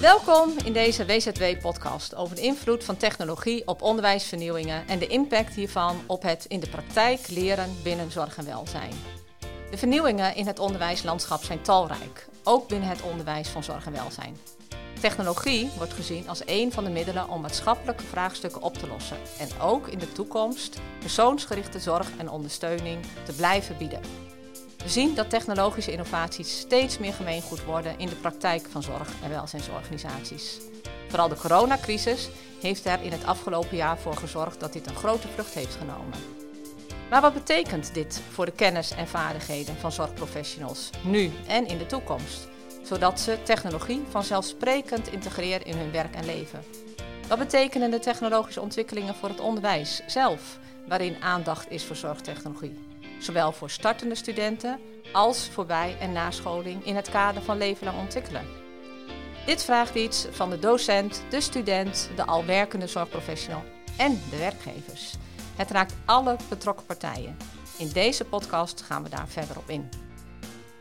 Welkom in deze WZW-podcast over de invloed van technologie op onderwijsvernieuwingen en de impact hiervan op het in de praktijk leren binnen zorg en welzijn. De vernieuwingen in het onderwijslandschap zijn talrijk, ook binnen het onderwijs van zorg en welzijn. Technologie wordt gezien als een van de middelen om maatschappelijke vraagstukken op te lossen en ook in de toekomst persoonsgerichte zorg en ondersteuning te blijven bieden. We zien dat technologische innovaties steeds meer gemeengoed worden in de praktijk van zorg- en welzijnsorganisaties. Vooral de coronacrisis heeft er in het afgelopen jaar voor gezorgd dat dit een grote vlucht heeft genomen. Maar wat betekent dit voor de kennis en vaardigheden van zorgprofessionals nu en in de toekomst? Zodat ze technologie vanzelfsprekend integreren in hun werk en leven. Wat betekenen de technologische ontwikkelingen voor het onderwijs zelf, waarin aandacht is voor zorgtechnologie? Zowel voor startende studenten als voor bij- en nascholing in het kader van leven lang ontwikkelen. Dit vraagt iets van de docent, de student, de al werkende zorgprofessional en de werkgevers. Het raakt alle betrokken partijen. In deze podcast gaan we daar verder op in.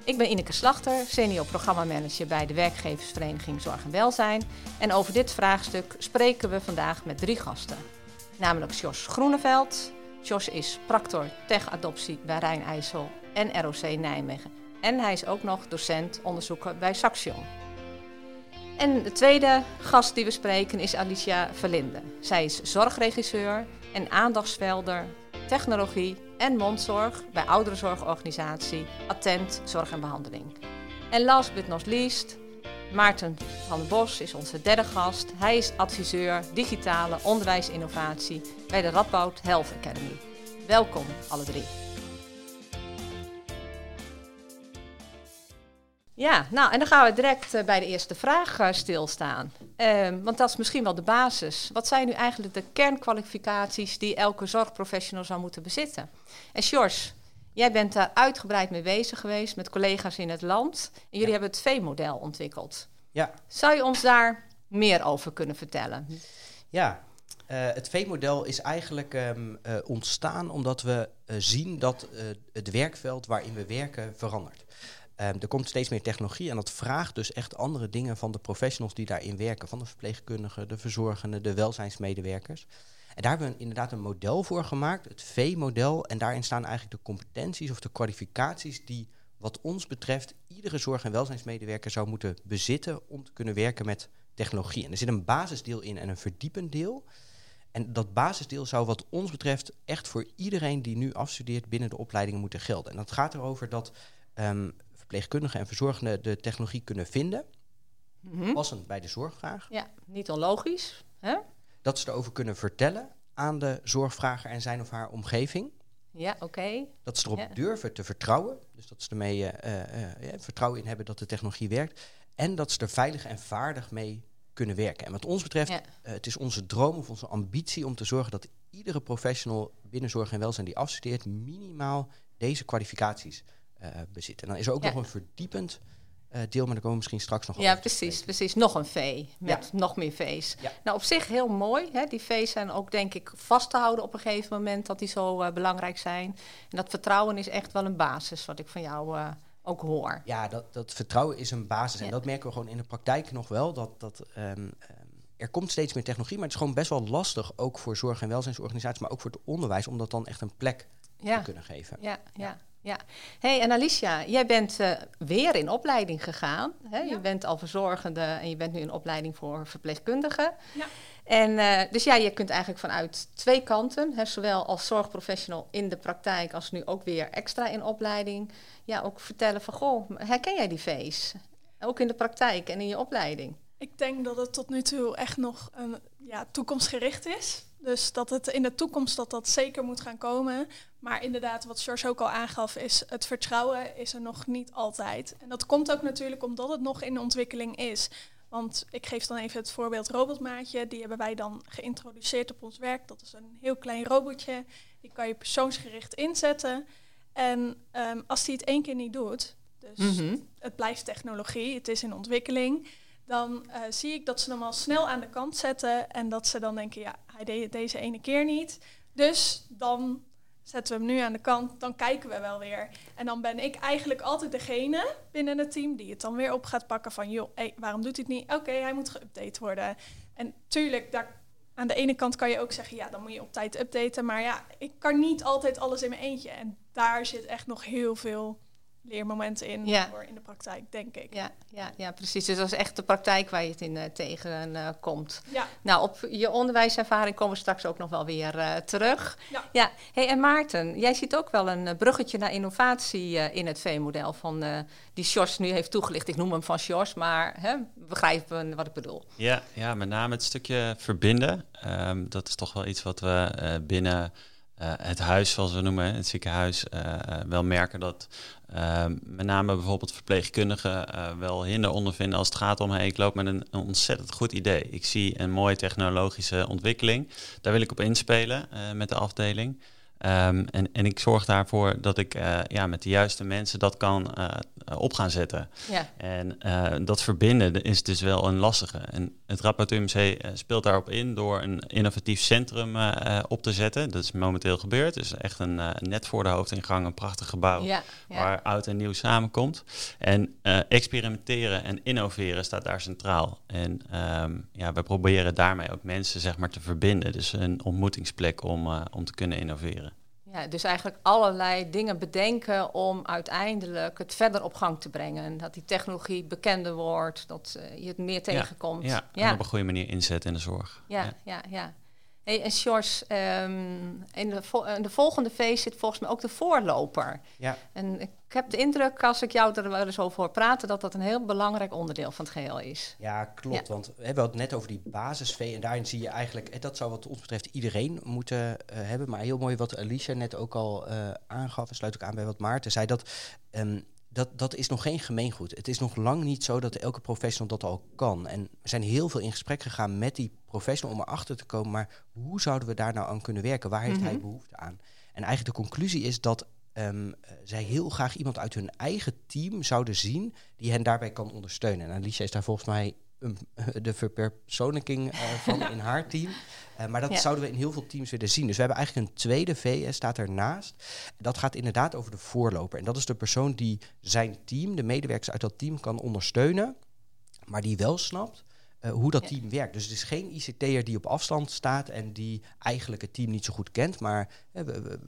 Ik ben Ineke Slachter, senior programmamanager bij de werkgeversvereniging Zorg en Welzijn. En over dit vraagstuk spreken we vandaag met drie gasten. Namelijk Jos Groeneveld. Jos is practor tech-adoptie bij Rijn-IJssel en ROC Nijmegen. En hij is ook nog docent onderzoeker bij Saxion. En de tweede gast die we spreken is Alicia Verlinde. Zij is zorgregisseur en aandachtsvelder technologie en mondzorg bij ouderenzorgorganisatie Attent Zorg en Behandeling. En last but not least, Maarten van den Bos is onze derde gast. Hij is adviseur digitale onderwijsinnovatie bij de Radboud Health Academy. Welkom alle drie. Ja, nou en dan gaan we direct uh, bij de eerste vraag uh, stilstaan. Uh, want dat is misschien wel de basis. Wat zijn nu eigenlijk de kernkwalificaties die elke zorgprofessional zou moeten bezitten? En Sjors, jij bent daar uitgebreid mee bezig geweest met collega's in het land. En jullie ja. hebben het V-model ontwikkeld. Ja. Zou je ons daar meer over kunnen vertellen? Ja, het V-model is eigenlijk um, ontstaan omdat we zien dat het werkveld waarin we werken verandert. Um, er komt steeds meer technologie en dat vraagt dus echt andere dingen van de professionals die daarin werken. Van de verpleegkundigen, de verzorgenden, de welzijnsmedewerkers. En daar hebben we inderdaad een model voor gemaakt, het V-model. En daarin staan eigenlijk de competenties of de kwalificaties die wat ons betreft iedere zorg- en welzijnsmedewerker zou moeten bezitten om te kunnen werken met technologie. En er zit een basisdeel in en een verdiepend deel. En dat basisdeel zou wat ons betreft echt voor iedereen die nu afstudeert binnen de opleidingen moeten gelden. En dat gaat erover dat um, verpleegkundigen en verzorgenden de technologie kunnen vinden. Mm -hmm. Passend bij de zorgvraag. Ja, niet onlogisch. Hè? Dat ze erover kunnen vertellen aan de zorgvrager en zijn of haar omgeving. Ja, oké. Okay. Dat ze erop ja. durven te vertrouwen. Dus dat ze ermee uh, uh, uh, vertrouwen in hebben dat de technologie werkt. En dat ze er veilig en vaardig mee kunnen werken. En wat ons betreft, ja. het is onze droom of onze ambitie om te zorgen dat iedere professional binnen zorg en welzijn die afstudeert minimaal deze kwalificaties bezit. En dan is er ook ja. nog een verdiepend uh, deel, maar daar komen we misschien straks nog Ja, precies, precies. Nog een V, met ja. nog meer. Ja. Nou, op zich heel mooi. Hè? Die V's zijn ook, denk ik, vast te houden op een gegeven moment dat die zo uh, belangrijk zijn. En dat vertrouwen is echt wel een basis, wat ik van jou ook hoor. Ja, dat, dat vertrouwen is een basis. En dat merken we gewoon in de praktijk nog wel. Dat, dat um, er komt steeds meer technologie, maar het is gewoon best wel lastig, ook voor zorg- en welzijnsorganisaties, maar ook voor het onderwijs, om dat dan echt een plek te kunnen geven. ja. ja. Ja, hey, en Alicia, jij bent uh, weer in opleiding gegaan. Hè? Ja. Je bent al verzorgende en je bent nu in opleiding voor verpleegkundigen. Ja. En uh, dus ja, je kunt eigenlijk vanuit twee kanten, hè, zowel als zorgprofessional in de praktijk als nu ook weer extra in opleiding, ja, ook vertellen van goh, herken jij die V's? Ook in de praktijk en in je opleiding. Ik denk dat het tot nu toe echt nog een, ja, toekomstgericht is. Dus dat het in de toekomst dat dat zeker moet gaan komen. Maar inderdaad, wat George ook al aangaf, is het vertrouwen is er nog niet altijd. En dat komt ook natuurlijk omdat het nog in ontwikkeling is. Want ik geef dan even het voorbeeld robotmaatje. Die hebben wij dan geïntroduceerd op ons werk. Dat is een heel klein robotje. Die kan je persoonsgericht inzetten. En um, als die het één keer niet doet, dus mm -hmm. het blijft technologie, het is in ontwikkeling dan uh, zie ik dat ze hem al snel aan de kant zetten en dat ze dan denken, ja, hij deed deze ene keer niet. Dus dan zetten we hem nu aan de kant, dan kijken we wel weer. En dan ben ik eigenlijk altijd degene binnen het team die het dan weer op gaat pakken van, joh, waarom doet hij het niet? Oké, hij moet geüpdate worden. En tuurlijk, daar, aan de ene kant kan je ook zeggen, ja, dan moet je op tijd updaten. Maar ja, ik kan niet altijd alles in mijn eentje. En daar zit echt nog heel veel leermomenten in Ja. voor in de praktijk, denk ik. Ja, ja, ja, precies. Dus dat is echt de praktijk waar je het in eh, tegen eh, komt. Ja. Nou, op je onderwijservaring komen we straks ook nog wel weer eh, terug. Ja. ja. Hey, en Maarten, jij ziet ook wel een bruggetje naar innovatie eh, in het V-model van eh, die Sjors nu heeft toegelicht. Ik noem hem van Sjors, maar hè, begrijpen wat ik bedoel. Ja, ja, met name het stukje verbinden. Ehm, dat is toch wel iets wat we eh, binnen eh, het huis, zoals we noemen, het ziekenhuis, wel merken dat ehm, met name bijvoorbeeld verpleegkundigen eh, wel hinder ondervinden als het gaat om, hey, ik loop met een, ontzettend goed idee. Ik zie een mooie technologische ontwikkeling. Daar wil ik op inspelen eh, met de afdeling. Ehm, en, en ik zorg daarvoor dat ik eh, ja, met de juiste mensen dat kan eh, op gaan zetten. Ja, En dat verbinden is dus wel een lastige. En het Rapport UMC eh, speelt daarop in door een innovatief centrum op te zetten. Dat is momenteel gebeurd. Dus echt een net voor de hoofdingang een prachtig gebouw ja, ja. waar oud en nieuw samenkomt. En experimenteren en innoveren staat daar centraal. En ehm, ja, we proberen daarmee ook mensen zeg maar te verbinden. Dus een ontmoetingsplek om, om te kunnen innoveren. Ja, dus eigenlijk allerlei dingen bedenken om uiteindelijk het verder op gang te brengen. Dat die technologie bekender wordt, dat eh, je het meer tegenkomt. Ja, en ja, op een goede manier inzetten in de zorg. ja, ja. ja. Hey, en Sjors, ehm, in, de in de volgende feest zit volgens mij ook de voorloper. Ja, En ik heb de indruk, als ik jou er wel eens over hoor praten, dat dat een heel belangrijk onderdeel van het geheel is. ja klopt. Want we hebben het net over die basisvee. En daarin zie je eigenlijk, eh, dat zou wat ons betreft iedereen moeten eh, hebben. Maar heel mooi wat Alicia net ook al eh, aangaf. En sluit ook aan bij wat Maarten zei. Dat, ehm, dat, dat is nog geen gemeengoed. Het is nog lang niet zo dat elke professional dat al kan. En we zijn heel veel in gesprek gegaan met die professional om erachter te komen. Maar hoe zouden we daar nou aan kunnen werken? Waar heeft hij Mhm. behoefte aan? En eigenlijk de conclusie is dat ehm, eh, zij heel graag iemand uit hun eigen team zouden zien die hen daarbij kan ondersteunen. En Alicia is daar volgens mij een, de verpersoonlijking eh, van in haar team. Eh, maar dat Ja. zouden we in heel veel teams willen zien. Dus we hebben eigenlijk een tweede VS, staat ernaast. Dat gaat inderdaad over de voorloper. En dat is de persoon die zijn team, de medewerkers uit dat team, kan ondersteunen. Maar die wel snapt eh, hoe dat Ja. team werkt. Dus het is geen ICT'er die op afstand staat en die eigenlijk het team niet zo goed kent. Maar eh, we- we-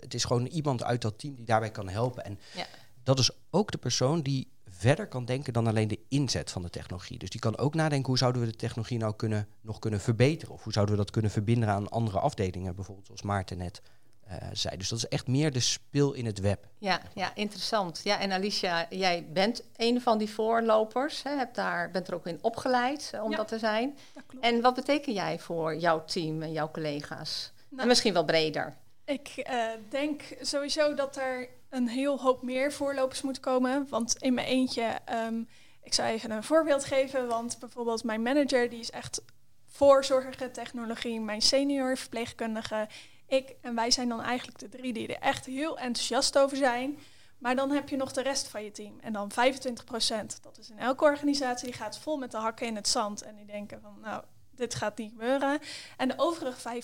het is gewoon iemand uit dat team die daarbij kan helpen. En Ja. dat is ook de persoon die verder kan denken dan alleen de inzet van de technologie. Dus die kan ook nadenken hoe zouden we de technologie nou kunnen, nog kunnen verbeteren. Of hoe zouden we dat kunnen verbinden aan andere afdelingen, bijvoorbeeld zoals Maarten net eh, zei. Dus dat is echt meer de spil in het web. Ja, ja, interessant. Ja, en Alicia, jij bent een van die voorlopers. Hè, hebt daar, bent er ook in opgeleid eh, om Ja. dat te zijn. Dat. En wat beteken jij voor jouw team en jouw collega's? Nou, en misschien wel breder. Ik eh, denk sowieso dat er een heel hoop meer voorlopers moeten komen. Want in mijn eentje, ehm, ik zou even een voorbeeld geven. Want bijvoorbeeld mijn manager, die is echt voor zorgige technologie. Mijn senior verpleegkundige, ik. En wij zijn dan eigenlijk de drie die er echt heel enthousiast over zijn. Maar dan heb je nog de rest van je team. En dan 25% Dat is in elke organisatie, die gaat vol met de hakken in het zand. En die denken van, nou, dit gaat niet gebeuren. En de overige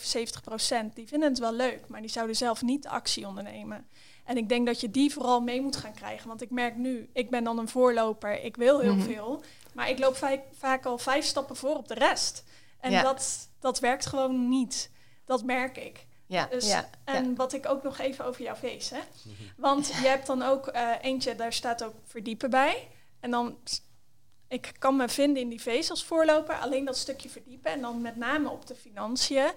75% die vinden het wel leuk, maar die zouden zelf niet actie ondernemen. En ik denk dat je die vooral mee moet gaan krijgen. Want ik merk nu, ik ben dan een voorloper, ik wil heel Mhm. veel. Maar ik loop va- vaak al vijf stappen voor op de rest. En Ja. dat, dat werkt gewoon niet. Dat merk ik. Ja, Dus, ja, En ja. wat ik ook nog even over jouw feest, hè. Want je hebt dan ook eh, eentje, daar staat ook verdiepen bij. En dan, ik kan me vinden in die feest als voorloper, alleen dat stukje verdiepen. En dan met name op de financiën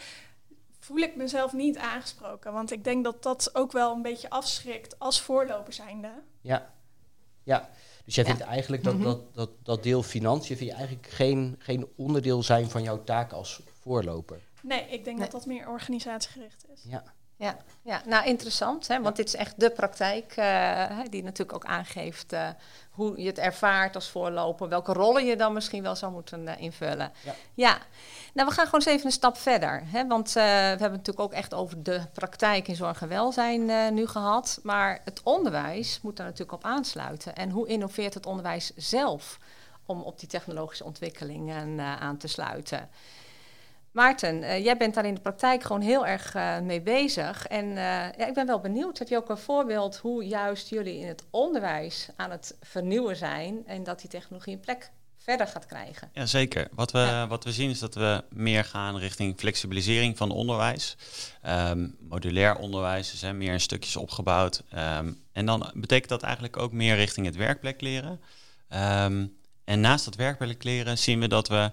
voel ik mezelf niet aangesproken. Want ik denk dat dat ook wel een beetje afschrikt als voorloper zijnde. Ja, ja. Dus jij Ja. vindt eigenlijk dat, Mhm. dat, dat, dat deel financiën vind je eigenlijk geen, geen onderdeel zijn van jouw taak als voorloper. Nee, ik denk Nee. dat dat meer organisatiegericht is. Ja. Ja, ja, nou interessant, hè? want dit is echt de praktijk eh, die natuurlijk ook aangeeft eh, hoe je het ervaart als voorloper, welke rollen je dan misschien wel zou moeten eh, invullen. Ja. ja, nou we gaan gewoon eens even een stap verder, hè? want we hebben het natuurlijk ook echt over de praktijk in zorg en welzijn nu gehad, maar het onderwijs moet daar natuurlijk op aansluiten. En hoe innoveert het onderwijs zelf om op die technologische ontwikkelingen aan te sluiten? Maarten, eh, jij bent daar in de praktijk gewoon heel erg uh, mee bezig. En uh, ja, ik ben wel benieuwd, heb je ook een voorbeeld hoe juist jullie in het onderwijs aan het vernieuwen zijn en dat die technologie een plek verder gaat krijgen? Ja, zeker. Wat we, ja. wat we zien is dat we meer gaan richting flexibilisering van onderwijs. Um, modulair onderwijs, dus hè, meer in stukjes opgebouwd. Um, en dan betekent dat eigenlijk ook meer richting het werkplek leren. Um, en naast dat werkplek leren zien we dat we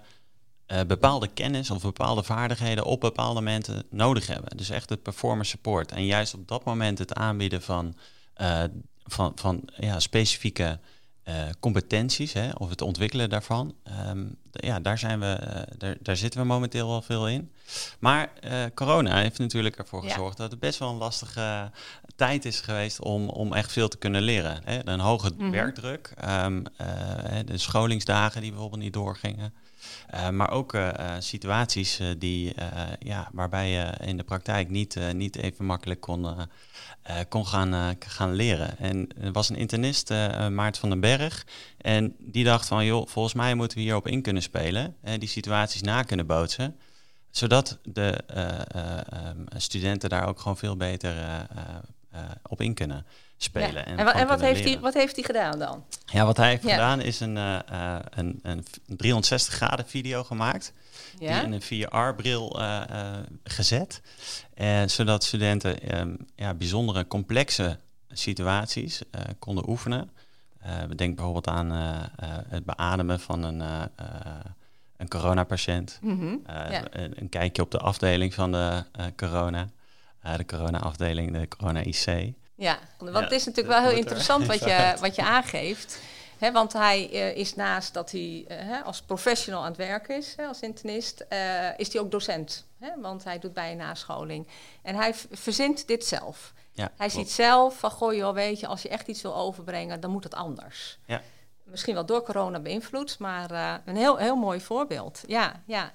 uh, bepaalde kennis of bepaalde vaardigheden op bepaalde momenten nodig hebben. Dus echt het performance support. En juist op dat moment het aanbieden van, uh, van, van ja, specifieke uh, competenties hè, of het ontwikkelen daarvan. Um, ja, daar, zijn we, daar, daar zitten we momenteel wel veel in. Maar corona heeft natuurlijk ervoor gezorgd dat het best wel een lastige tijd is geweest om, om echt veel te kunnen leren. Hè. Een hoge mm -hmm. werkdruk, um, de scholingsdagen die bijvoorbeeld niet doorgingen. Maar ook situaties die, ja, waarbij je in de praktijk niet, niet even makkelijk kon, kon gaan, gaan leren. En er was een internist, Maarten van den Berg, en die dacht van, joh, volgens mij moeten we hierop in kunnen spelen, die situaties na kunnen bootsen, zodat de um, studenten daar ook gewoon veel beter op in kunnen spelen. Ja. En, en, en wat, heeft hij, wat heeft hij gedaan dan? Ja, wat hij heeft ja. gedaan is een, uh, een, een 360 graden video gemaakt. Ja? Die in een VR-bril uh, uh, gezet. En zodat studenten um, ja, bijzondere complexe situaties konden oefenen. We denken bijvoorbeeld aan het beademen van een, een coronapatiënt. Mm -hmm. ja. een, een, kijkje op de afdeling van de corona. de corona-afdeling, de corona-IC. Ja, want het is natuurlijk wel heel interessant wat je, wat je aangeeft. He, want hij uh, is naast dat hij uh, als professional aan het werk is, he, als internist, uh, is hij ook docent. want hij doet bij een nascholing. En hij verzint dit zelf. Ja, hij klopt. ziet zelf van, goh joh, weet je, als je echt iets wil overbrengen, dan moet het anders. Ja. Misschien wel door corona beïnvloed, maar een heel, heel mooi voorbeeld. Ja, ja.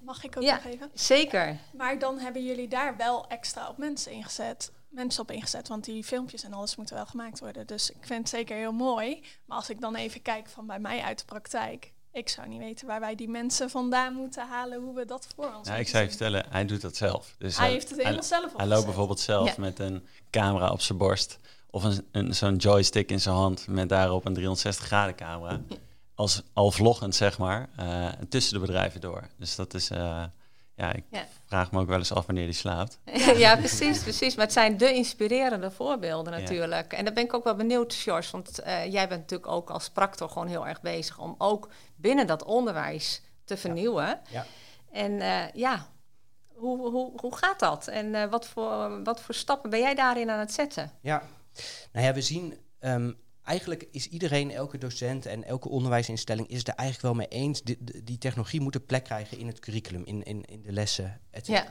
Mag ik ook ja, nog even? Zeker. Maar dan hebben jullie daar wel extra op mensen ingezet mensen op ingezet, want die filmpjes en alles moeten wel gemaakt worden. Dus ik vind het zeker heel mooi. Maar als ik dan even kijk van bij mij uit de praktijk, ik zou niet weten waar wij die mensen vandaan moeten halen, hoe we dat voor ons. Ja, ik zou je vertellen, hij doet dat zelf. Dus hij, hij heeft het helemaal zelf opgezet. Hij loopt bijvoorbeeld zelf ja. met een camera op zijn borst of een, een, zo'n joystick in zijn hand met daarop een 360 graden camera. Als al vloggend, zeg maar, uh, tussen de bedrijven door. Dus dat is. Uh, ja, ik ja. vraag me ook wel eens af wanneer die slaapt. ja, precies, precies. Maar het zijn de inspirerende voorbeelden natuurlijk. Ja. En daar ben ik ook wel benieuwd, George. Want uh, jij bent natuurlijk ook als practor gewoon heel erg bezig om ook binnen dat onderwijs te vernieuwen. Ja. ja. En uh, ja, hoe, hoe, hoe gaat dat? En uh, wat, voor, wat voor stappen ben jij daarin aan het zetten? Ja, nou ja, we zien um, eigenlijk is iedereen, elke docent en elke onderwijsinstelling is er eigenlijk wel mee eens. Die, die technologie moet een plek krijgen in het curriculum, in, in, in de lessen, etc. Ja.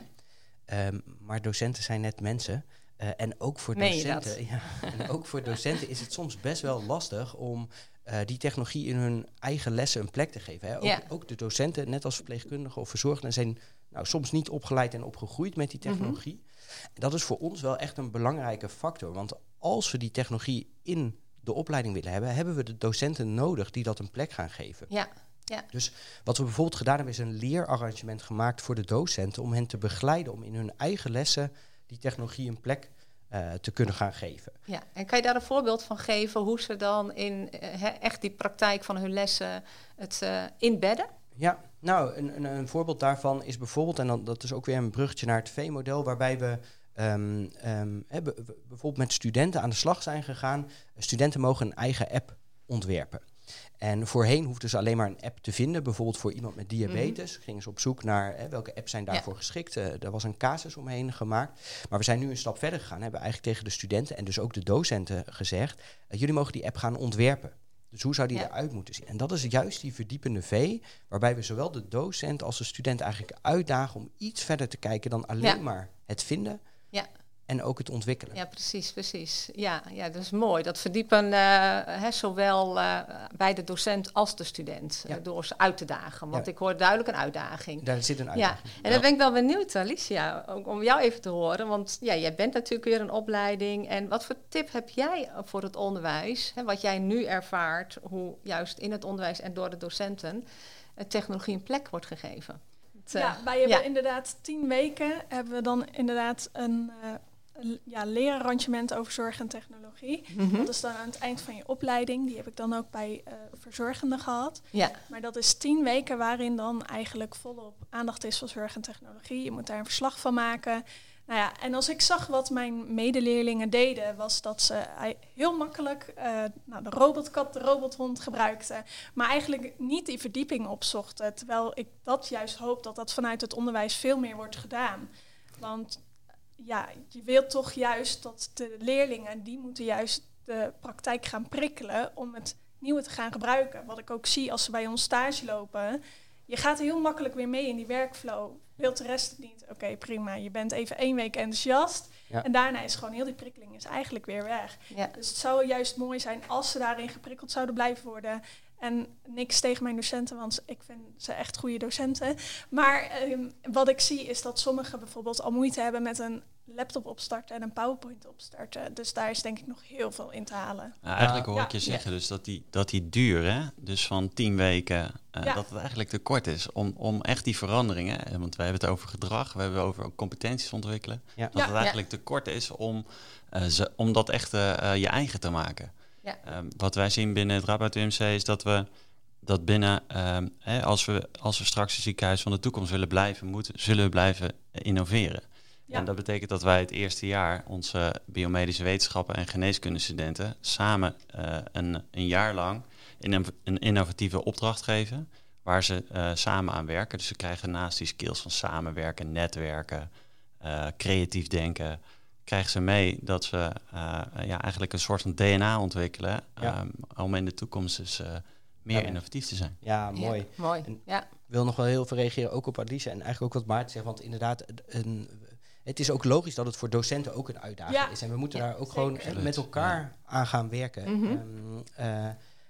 Um, maar docenten zijn net mensen. Uh, en ook voor docenten, ja, en ook voor docenten is het soms best wel lastig om uh, die technologie in hun eigen lessen een plek te geven. Hè. Ook, ja. ook, de docenten, net als verpleegkundigen of verzorgenden, zijn nou, soms niet opgeleid en opgegroeid met die technologie. Mm -hmm. En dat is voor ons wel echt een belangrijke factor. Want als we die technologie in de opleiding willen hebben, hebben we de docenten nodig die dat een plek gaan geven. Ja. Ja. Dus wat we bijvoorbeeld gedaan hebben, is een leerarrangement gemaakt voor de docenten om hen te begeleiden om in hun eigen lessen die technologie een plek uh, te kunnen gaan geven. Ja, en kan je daar een voorbeeld van geven hoe ze dan in uh, echt die praktijk van hun lessen het uh, inbedden? Ja, nou, een, een, een, voorbeeld daarvan is bijvoorbeeld, en dan, dat is ook weer een bruggetje naar het V-model, waarbij we Um, um, bijvoorbeeld met studenten aan de slag zijn gegaan. Studenten mogen een eigen app ontwerpen. En voorheen hoefden ze alleen maar een app te vinden, bijvoorbeeld voor iemand met diabetes. Mm -hmm. Gingen ze op zoek naar hè, welke apps zijn daarvoor ja. geschikt. Uh, er was een casus omheen gemaakt. Maar we zijn nu een stap verder gegaan. Hebben eigenlijk tegen de studenten en dus ook de docenten gezegd: uh, jullie mogen die app gaan ontwerpen. Dus hoe zou die ja. eruit moeten zien? En dat is juist die verdiepende V, waarbij we zowel de docent als de student eigenlijk uitdagen om iets verder te kijken dan alleen ja. maar het vinden. Ja. En ook het ontwikkelen. Ja, precies, precies. Ja, ja dat is mooi. Dat verdiepen uh, hè, zowel uh, bij de docent als de student. Ja. Uh, door ze uit te dagen. Want ja. ik hoor duidelijk een uitdaging. Daar zit een uitdaging. Ja. En dan ben ik wel benieuwd, Alicia, om jou even te horen. Want ja, jij bent natuurlijk weer een opleiding. En wat voor tip heb jij voor het onderwijs? Hè, wat jij nu ervaart, hoe juist in het onderwijs en door de docenten technologie een plek wordt gegeven? Ja, eh, wij hebben ja. inderdaad tien weken hebben we dan inderdaad een, een ja, leerarrangement over zorg en technologie. Mhm. Dat is dan aan het eind van je opleiding. Die heb ik dan ook bij eh verzorgenden gehad. Ja, Maar dat is tien weken waarin dan eigenlijk volop aandacht is voor zorg en technologie. Je moet daar een verslag van maken. Nou ja, en als ik zag wat mijn medeleerlingen deden, was dat ze ei- heel makkelijk eh, nou, de robotkat, de robothond gebruikten. Maar eigenlijk niet die verdieping opzochten. Terwijl ik dat juist hoop dat dat vanuit het onderwijs veel meer wordt gedaan. Want ja, je wilt toch juist dat de leerlingen, die moeten juist de praktijk gaan prikkelen om het nieuwe te gaan gebruiken. Wat ik ook zie als ze bij ons stage lopen. Je gaat heel makkelijk weer mee in die workflow. Wilt de rest het niet? Oké, prima. Je bent even één week enthousiast. Ja. En daarna is gewoon heel die prikkeling is eigenlijk weer weg. ja. Dus het zou juist mooi zijn als ze daarin geprikkeld zouden blijven worden. En niks tegen mijn docenten, want ik vind ze echt goede docenten. Maar ehm, wat ik zie is dat sommigen bijvoorbeeld al moeite hebben met een laptop opstarten en een PowerPoint opstarten. Dus daar is denk ik nog heel veel in te halen. Nou, eigenlijk hoor Ja. ik je zeggen dus dat die, dat die duur, hè, dus van tien weken, eh, Ja. dat het eigenlijk te kort is om, om echt die veranderingen, eh, want wij hebben het over gedrag, we hebben het over competenties ontwikkelen, Ja. dat Ja. het eigenlijk te kort is om, eh, ze, om dat echt je eigen te maken. Ja. Ehm, wat wij zien binnen het Rabout UMC is dat we dat binnen, ehm, hè, als, we, als we straks een ziekenhuis van de toekomst willen blijven, moeten, zullen we blijven innoveren. Ja. En dat betekent dat wij het eerste jaar onze biomedische wetenschappen en geneeskundestudenten samen eh, een, een jaar lang in een, een innovatieve opdracht geven, waar ze eh, samen aan werken. Dus ze krijgen naast die skills van samenwerken, netwerken, eh, creatief denken, krijgen ze mee dat ze eh, ja, eigenlijk een soort van DNA ontwikkelen Ja. ehm, om in de toekomst dus eh, meer Ja. innovatief te zijn. Ja, mooi. Ja, mooi. En- ja. Ik wil nog wel heel veel reageren, ook op Alicia en eigenlijk ook wat Maarten zegt. Want inderdaad, een, het is ook logisch dat het voor docenten ook een uitdaging Ja. is. En we moeten Ja, daar ook zeker. gewoon Absoluut, met elkaar aan gaan werken. Mhm. Ehm, eh,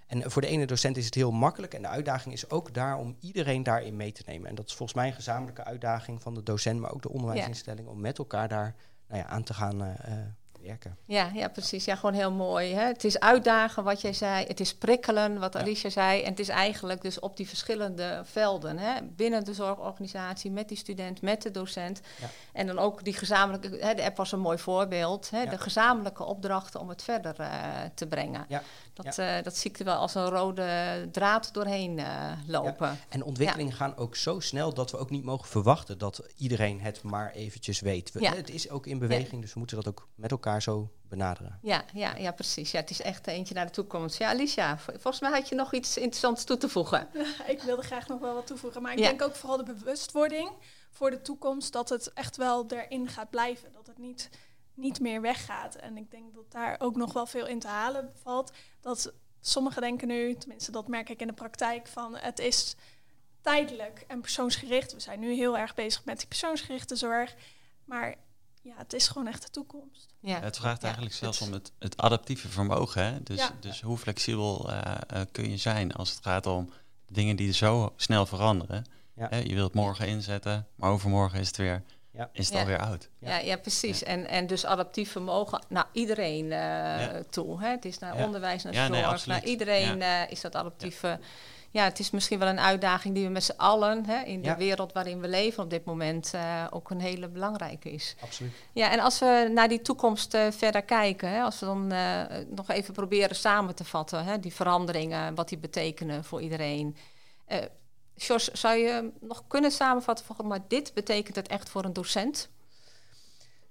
en voor de ene docent is het heel makkelijk. En de uitdaging is ook daar om iedereen daarin mee te nemen. En dat is volgens mij een gezamenlijke uitdaging van de docent, maar ook de onderwijsinstelling. Om met elkaar daar nou ja, aan te gaan eh, eh, werken. Ja, ja, precies. Ja, gewoon heel mooi. Hè? Het is uitdagen, wat jij zei. Het is prikkelen, wat Ja. Alicia zei. En het is eigenlijk dus op die verschillende velden. Hè? Binnen de zorgorganisatie, met die student, met de docent. Ja. En dan ook die gezamenlijke... Hè, de app was een mooi voorbeeld. Hè? Ja. De gezamenlijke opdrachten om het verder eh, te brengen. Ja. Dat, eh, dat zie ik er wel als een rode draad doorheen eh, lopen. En ontwikkelingen gaan ook zo snel dat we ook niet mogen verwachten dat iedereen het maar eventjes weet. We- Ja. Het is ook in beweging, dus we moeten dat ook met elkaar zo benaderen. Ja, ja, ja, precies. Ja, het is echt eentje naar de toekomst. Ja, Alicia, volgens mij had je nog iets interessants toe te voegen. ik wilde graag nog wel wat toevoegen. Maar ik Ja. denk ook vooral de bewustwording voor de toekomst dat het echt wel erin gaat blijven. Dat het niet, niet meer weggaat. En ik denk dat daar ook nog wel veel in te halen valt. Dat sommigen denken nu, tenminste dat merk ik in de praktijk, van het is tijdelijk en persoonsgericht. We zijn nu heel erg bezig met die persoonsgerichte zorg. Maar ja, het is gewoon echt de toekomst. Ja. Het vraagt Ja, eigenlijk zelfs het- om het, het adaptieve vermogen. Hè? Dus, Ja. dus hoe flexibel eh, eh, kun je zijn als het gaat om dingen die zo snel veranderen. Ja. Hè, je wilt morgen inzetten, maar overmorgen is het weer, Ja. is het Ja. alweer oud. Ja, ja, precies. En, en dus adaptief vermogen naar iedereen eh, Ja. toe. Hè? Het is naar Ja. onderwijs, naar Ja, zorg, nee, naar iedereen eh, is dat adaptieve. Ja. het is misschien wel een uitdaging die we met z'n allen hè, in de wereld waarin we leven op dit moment eh, ook een hele belangrijke is. Absoluut. Ja, en als we naar die toekomst eh, verder kijken, hè, als we dan eh, nog even proberen samen te vatten, hè, die veranderingen, wat die betekenen voor iedereen. Jos, zou je nog kunnen samenvatten van, maar dit betekent het echt voor een docent?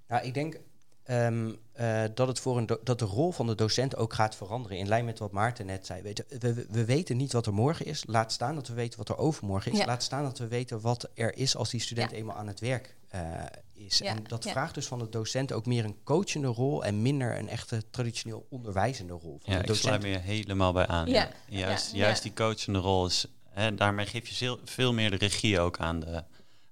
Nou, ik denk ehm, eh, dat, het voor een dat de rol van de docent ook gaat veranderen. In lijn met wat Maarten net zei. Weet we, we- we weten niet wat er morgen is. Laat staan dat we weten wat er overmorgen is. Ja. Laat staan dat we weten wat er is als die student Ja. eenmaal aan het werk eh, is. Ja, En dat ja. vraagt dus van de docent ook meer een coachende rol en minder een echte traditioneel onderwijzende rol. Van Ja, de ik sluit docent. me helemaal bij aan. Ja. Juist, Ja, juist die coachende rol is, hè, daarmee geef je veel, veel meer de regie ook aan de,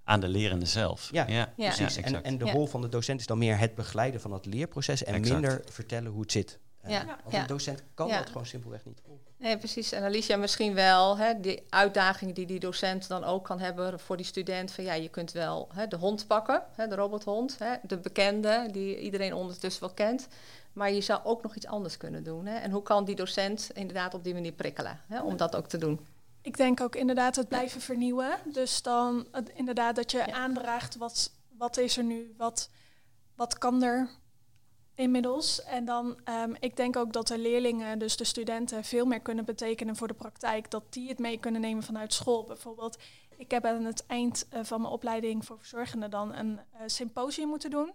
aan de lerende zelf. Ja, Ja. Precies. en, exact. en de Ja. rol van de docent is dan meer het begeleiden van het leerproces en Exact. minder vertellen hoe het zit. Eh, Ja, Want ja. een docent kan Ja. dat gewoon simpelweg niet. Nee, precies. En Alicia misschien wel, hè, die uitdagingen die die docent dan ook kan hebben voor die student. Van ja, je kunt wel hè, de hond pakken, hè, de robothond, hè, de bekende die iedereen ondertussen wel kent. Maar je zou ook nog iets anders kunnen doen. Hè. En hoe kan die docent inderdaad op die manier prikkelen hè, om dat ook te doen? Ik denk ook inderdaad het blijven vernieuwen. Dus dan het, inderdaad dat je aandraagt wat, wat is er nu, wat, wat kan er inmiddels. En dan, um, ik denk ook dat de leerlingen, dus de studenten, veel meer kunnen betekenen voor de praktijk. Dat die het mee kunnen nemen vanuit school. Bijvoorbeeld, ik heb aan het eind uh, van mijn opleiding voor verzorgenden dan een uh, symposium moeten doen.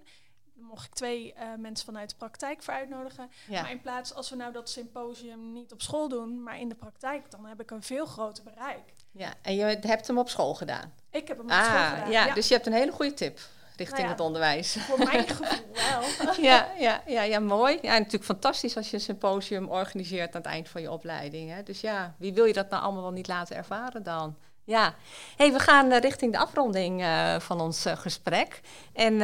Mocht ik twee uh, mensen vanuit de praktijk voor uitnodigen. Ja. Maar in plaats, als we nou dat symposium niet op school doen, maar in de praktijk, dan heb ik een veel groter bereik. Ja, en je hebt hem op school gedaan? Ik heb hem op ah, school gedaan. Ja, ja, dus je hebt een hele goede tip richting Nou ja, het onderwijs. Voor mijn gevoel wel. ja, ja, ja, ja, mooi. Ja, natuurlijk fantastisch als je een symposium organiseert aan het eind van je opleiding. Hè. Dus ja, wie wil je dat nou allemaal wel niet laten ervaren dan? Ja, hey, we gaan uh, richting de afronding uh, van ons uh, gesprek. En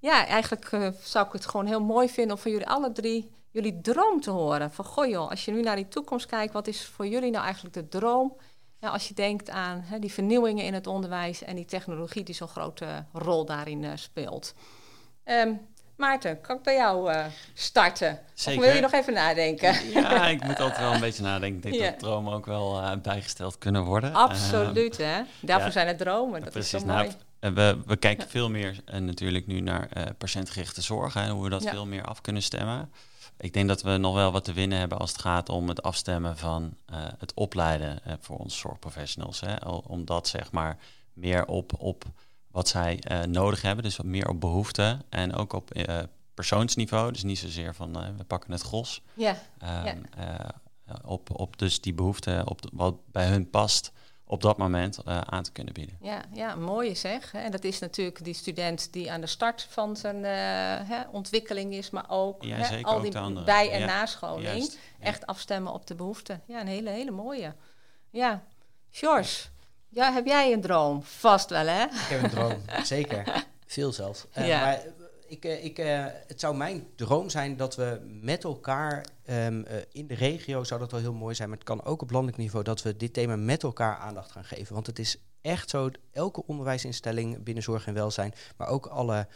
ja, eigenlijk zou ik het gewoon heel mooi vinden om van jullie alle drie jullie droom te horen. Van goh joh, als je nu naar die toekomst kijkt, wat is voor jullie nou eigenlijk de droom? Als je denkt aan hè, die vernieuwingen in het onderwijs en die technologie die zo'n grote rol daarin uh, speelt. Um, Maarten, kan ik bij jou uh, starten? Zeker. Of wil je nog even nadenken? Ja, ik moet altijd wel een beetje nadenken. Ik denk Ja. dat dromen ook wel uh, bijgesteld kunnen worden. Absoluut, Ehm, hè? Daarvoor ja. zijn het dromen. Dat precies. is zo Nou, mooi. En we, we kijken veel meer uh, natuurlijk nu naar uh, patiëntgerichte zorg en hoe we dat Ja. veel meer af kunnen stemmen. Ik denk dat we nog wel wat te winnen hebben als het gaat om het afstemmen van uh, het opleiden voor onze zorgprofessionals. Hè? Om dat zeg maar meer op, op wat zij uh, nodig hebben, dus wat meer op behoeften en ook op uh, persoonsniveau. Dus niet zozeer van uh, we pakken het gros. Ja, Um, Ja. uh, op, op dus die behoeften, op de- wat bij hun past, op dat moment uh, aan te kunnen bieden. ja, ja, mooie zeg. hè. En dat is natuurlijk die student die aan de start van zijn eh, hè, ontwikkeling is, maar ook Ja, hè, al ook die bij- en Ja, nascholing. Juist, ja. Echt afstemmen op de behoeften. Ja, een hele, hele mooie. Ja, George, ja, heb jij een droom? Vast wel, hè? Ik heb een droom, zeker. Veel zelfs. Eh, Ja. Maar ik, eh, ik, eh, het zou mijn droom zijn dat we met elkaar ehm, eh, in de regio, zou dat wel heel mooi zijn, maar het kan ook op landelijk niveau, dat we dit thema met elkaar aandacht gaan geven. Want het is echt zo, elke onderwijsinstelling binnen zorg en welzijn, maar ook alle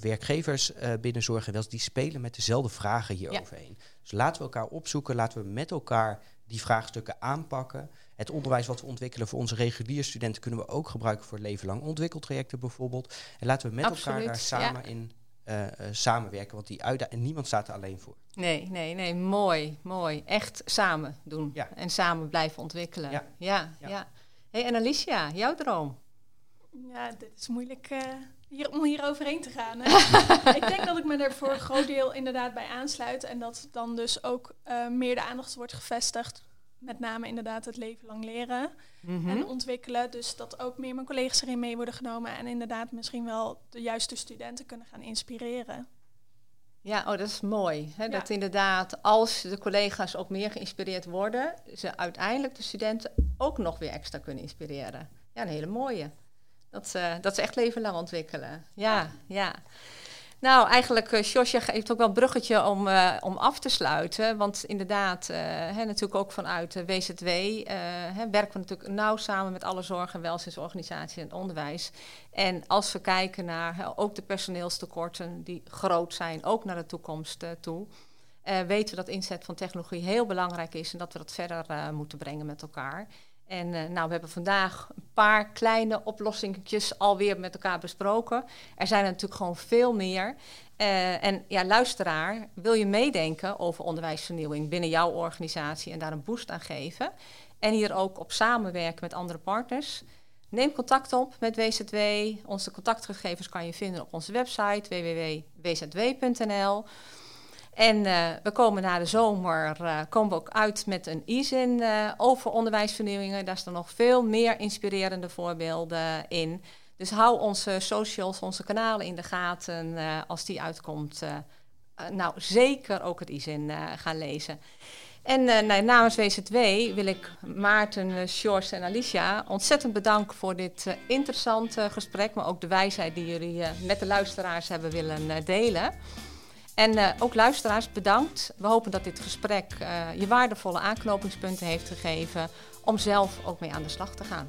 werkgevers binnen zorg en welzijn, die spelen met dezelfde vragen hieroverheen. Dus laten we elkaar opzoeken, laten we met elkaar die vraagstukken aanpakken. Het onderwijs wat we ontwikkelen voor onze reguliere studenten kunnen we ook gebruiken voor leven lang ontwikkeltrajecten bijvoorbeeld. En laten we met elkaar daar samen in eh, eh, samenwerken, want die en niemand staat er alleen voor. Nee, nee, nee, mooi, mooi. Echt samen doen Ja. en samen blijven ontwikkelen. Ja. ja. Ja. ja. hey, en Alicia, jouw droom? Ja, dit is moeilijk eh, hier, om hier overheen te gaan. Hè? ik denk dat ik me er voor een groot deel inderdaad bij aansluit. En dat dan dus ook eh, meer de aandacht wordt gevestigd. Met name inderdaad het leven lang leren Mhm. en ontwikkelen. Dus dat ook meer mijn collega's erin mee worden genomen. En inderdaad misschien wel de juiste studenten kunnen gaan inspireren. Ja, oh, dat is mooi. Hè? Ja. Dat inderdaad, als de collega's ook meer geïnspireerd worden, ze uiteindelijk de studenten ook nog weer extra kunnen inspireren. Ja, een hele mooie. Dat, eh, dat ze echt leven lang ontwikkelen. Ja, ja. Nou, eigenlijk, uh, Josje geeft ook wel een bruggetje om, eh, om af te sluiten. Want inderdaad, eh, hè, natuurlijk ook vanuit de WZW eh, hè, werken we natuurlijk nauw samen met alle zorg- en welzijnsorganisaties en onderwijs. En als we kijken naar ook de personeelstekorten die groot zijn, ook naar de toekomst eh, toe, eh, weten we dat inzet van technologie heel belangrijk is en dat we dat verder eh, moeten brengen met elkaar. En uh, nou, we hebben vandaag een paar kleine oplossingjes alweer met elkaar besproken. Er zijn er natuurlijk gewoon veel meer. Uh, en ja, luisteraar, wil je meedenken over onderwijsvernieuwing binnen jouw organisatie en daar een boost aan geven? En hier ook op samenwerken met andere partners? Neem contact op met WZW. Onze contactgegevens kan je vinden op onze website www.wzw.nl. En uh, we komen na de zomer uh, komen we ook uit met een e-zin uh, over onderwijsvernieuwingen. Daar staan nog veel meer inspirerende voorbeelden in. Dus hou onze socials, onze kanalen in de gaten als die uitkomt. nou, zeker ook het e-zin gaan lezen. En nou, namens WZW wil ik Maarten, Sjors en Alicia ontzettend bedanken voor dit interessante gesprek. Maar ook de wijsheid die jullie met de luisteraars hebben willen delen. En uh, ook luisteraars, bedankt. We hopen dat dit gesprek uh, je waardevolle aanknopingspunten heeft gegeven om zelf ook mee aan de slag te gaan.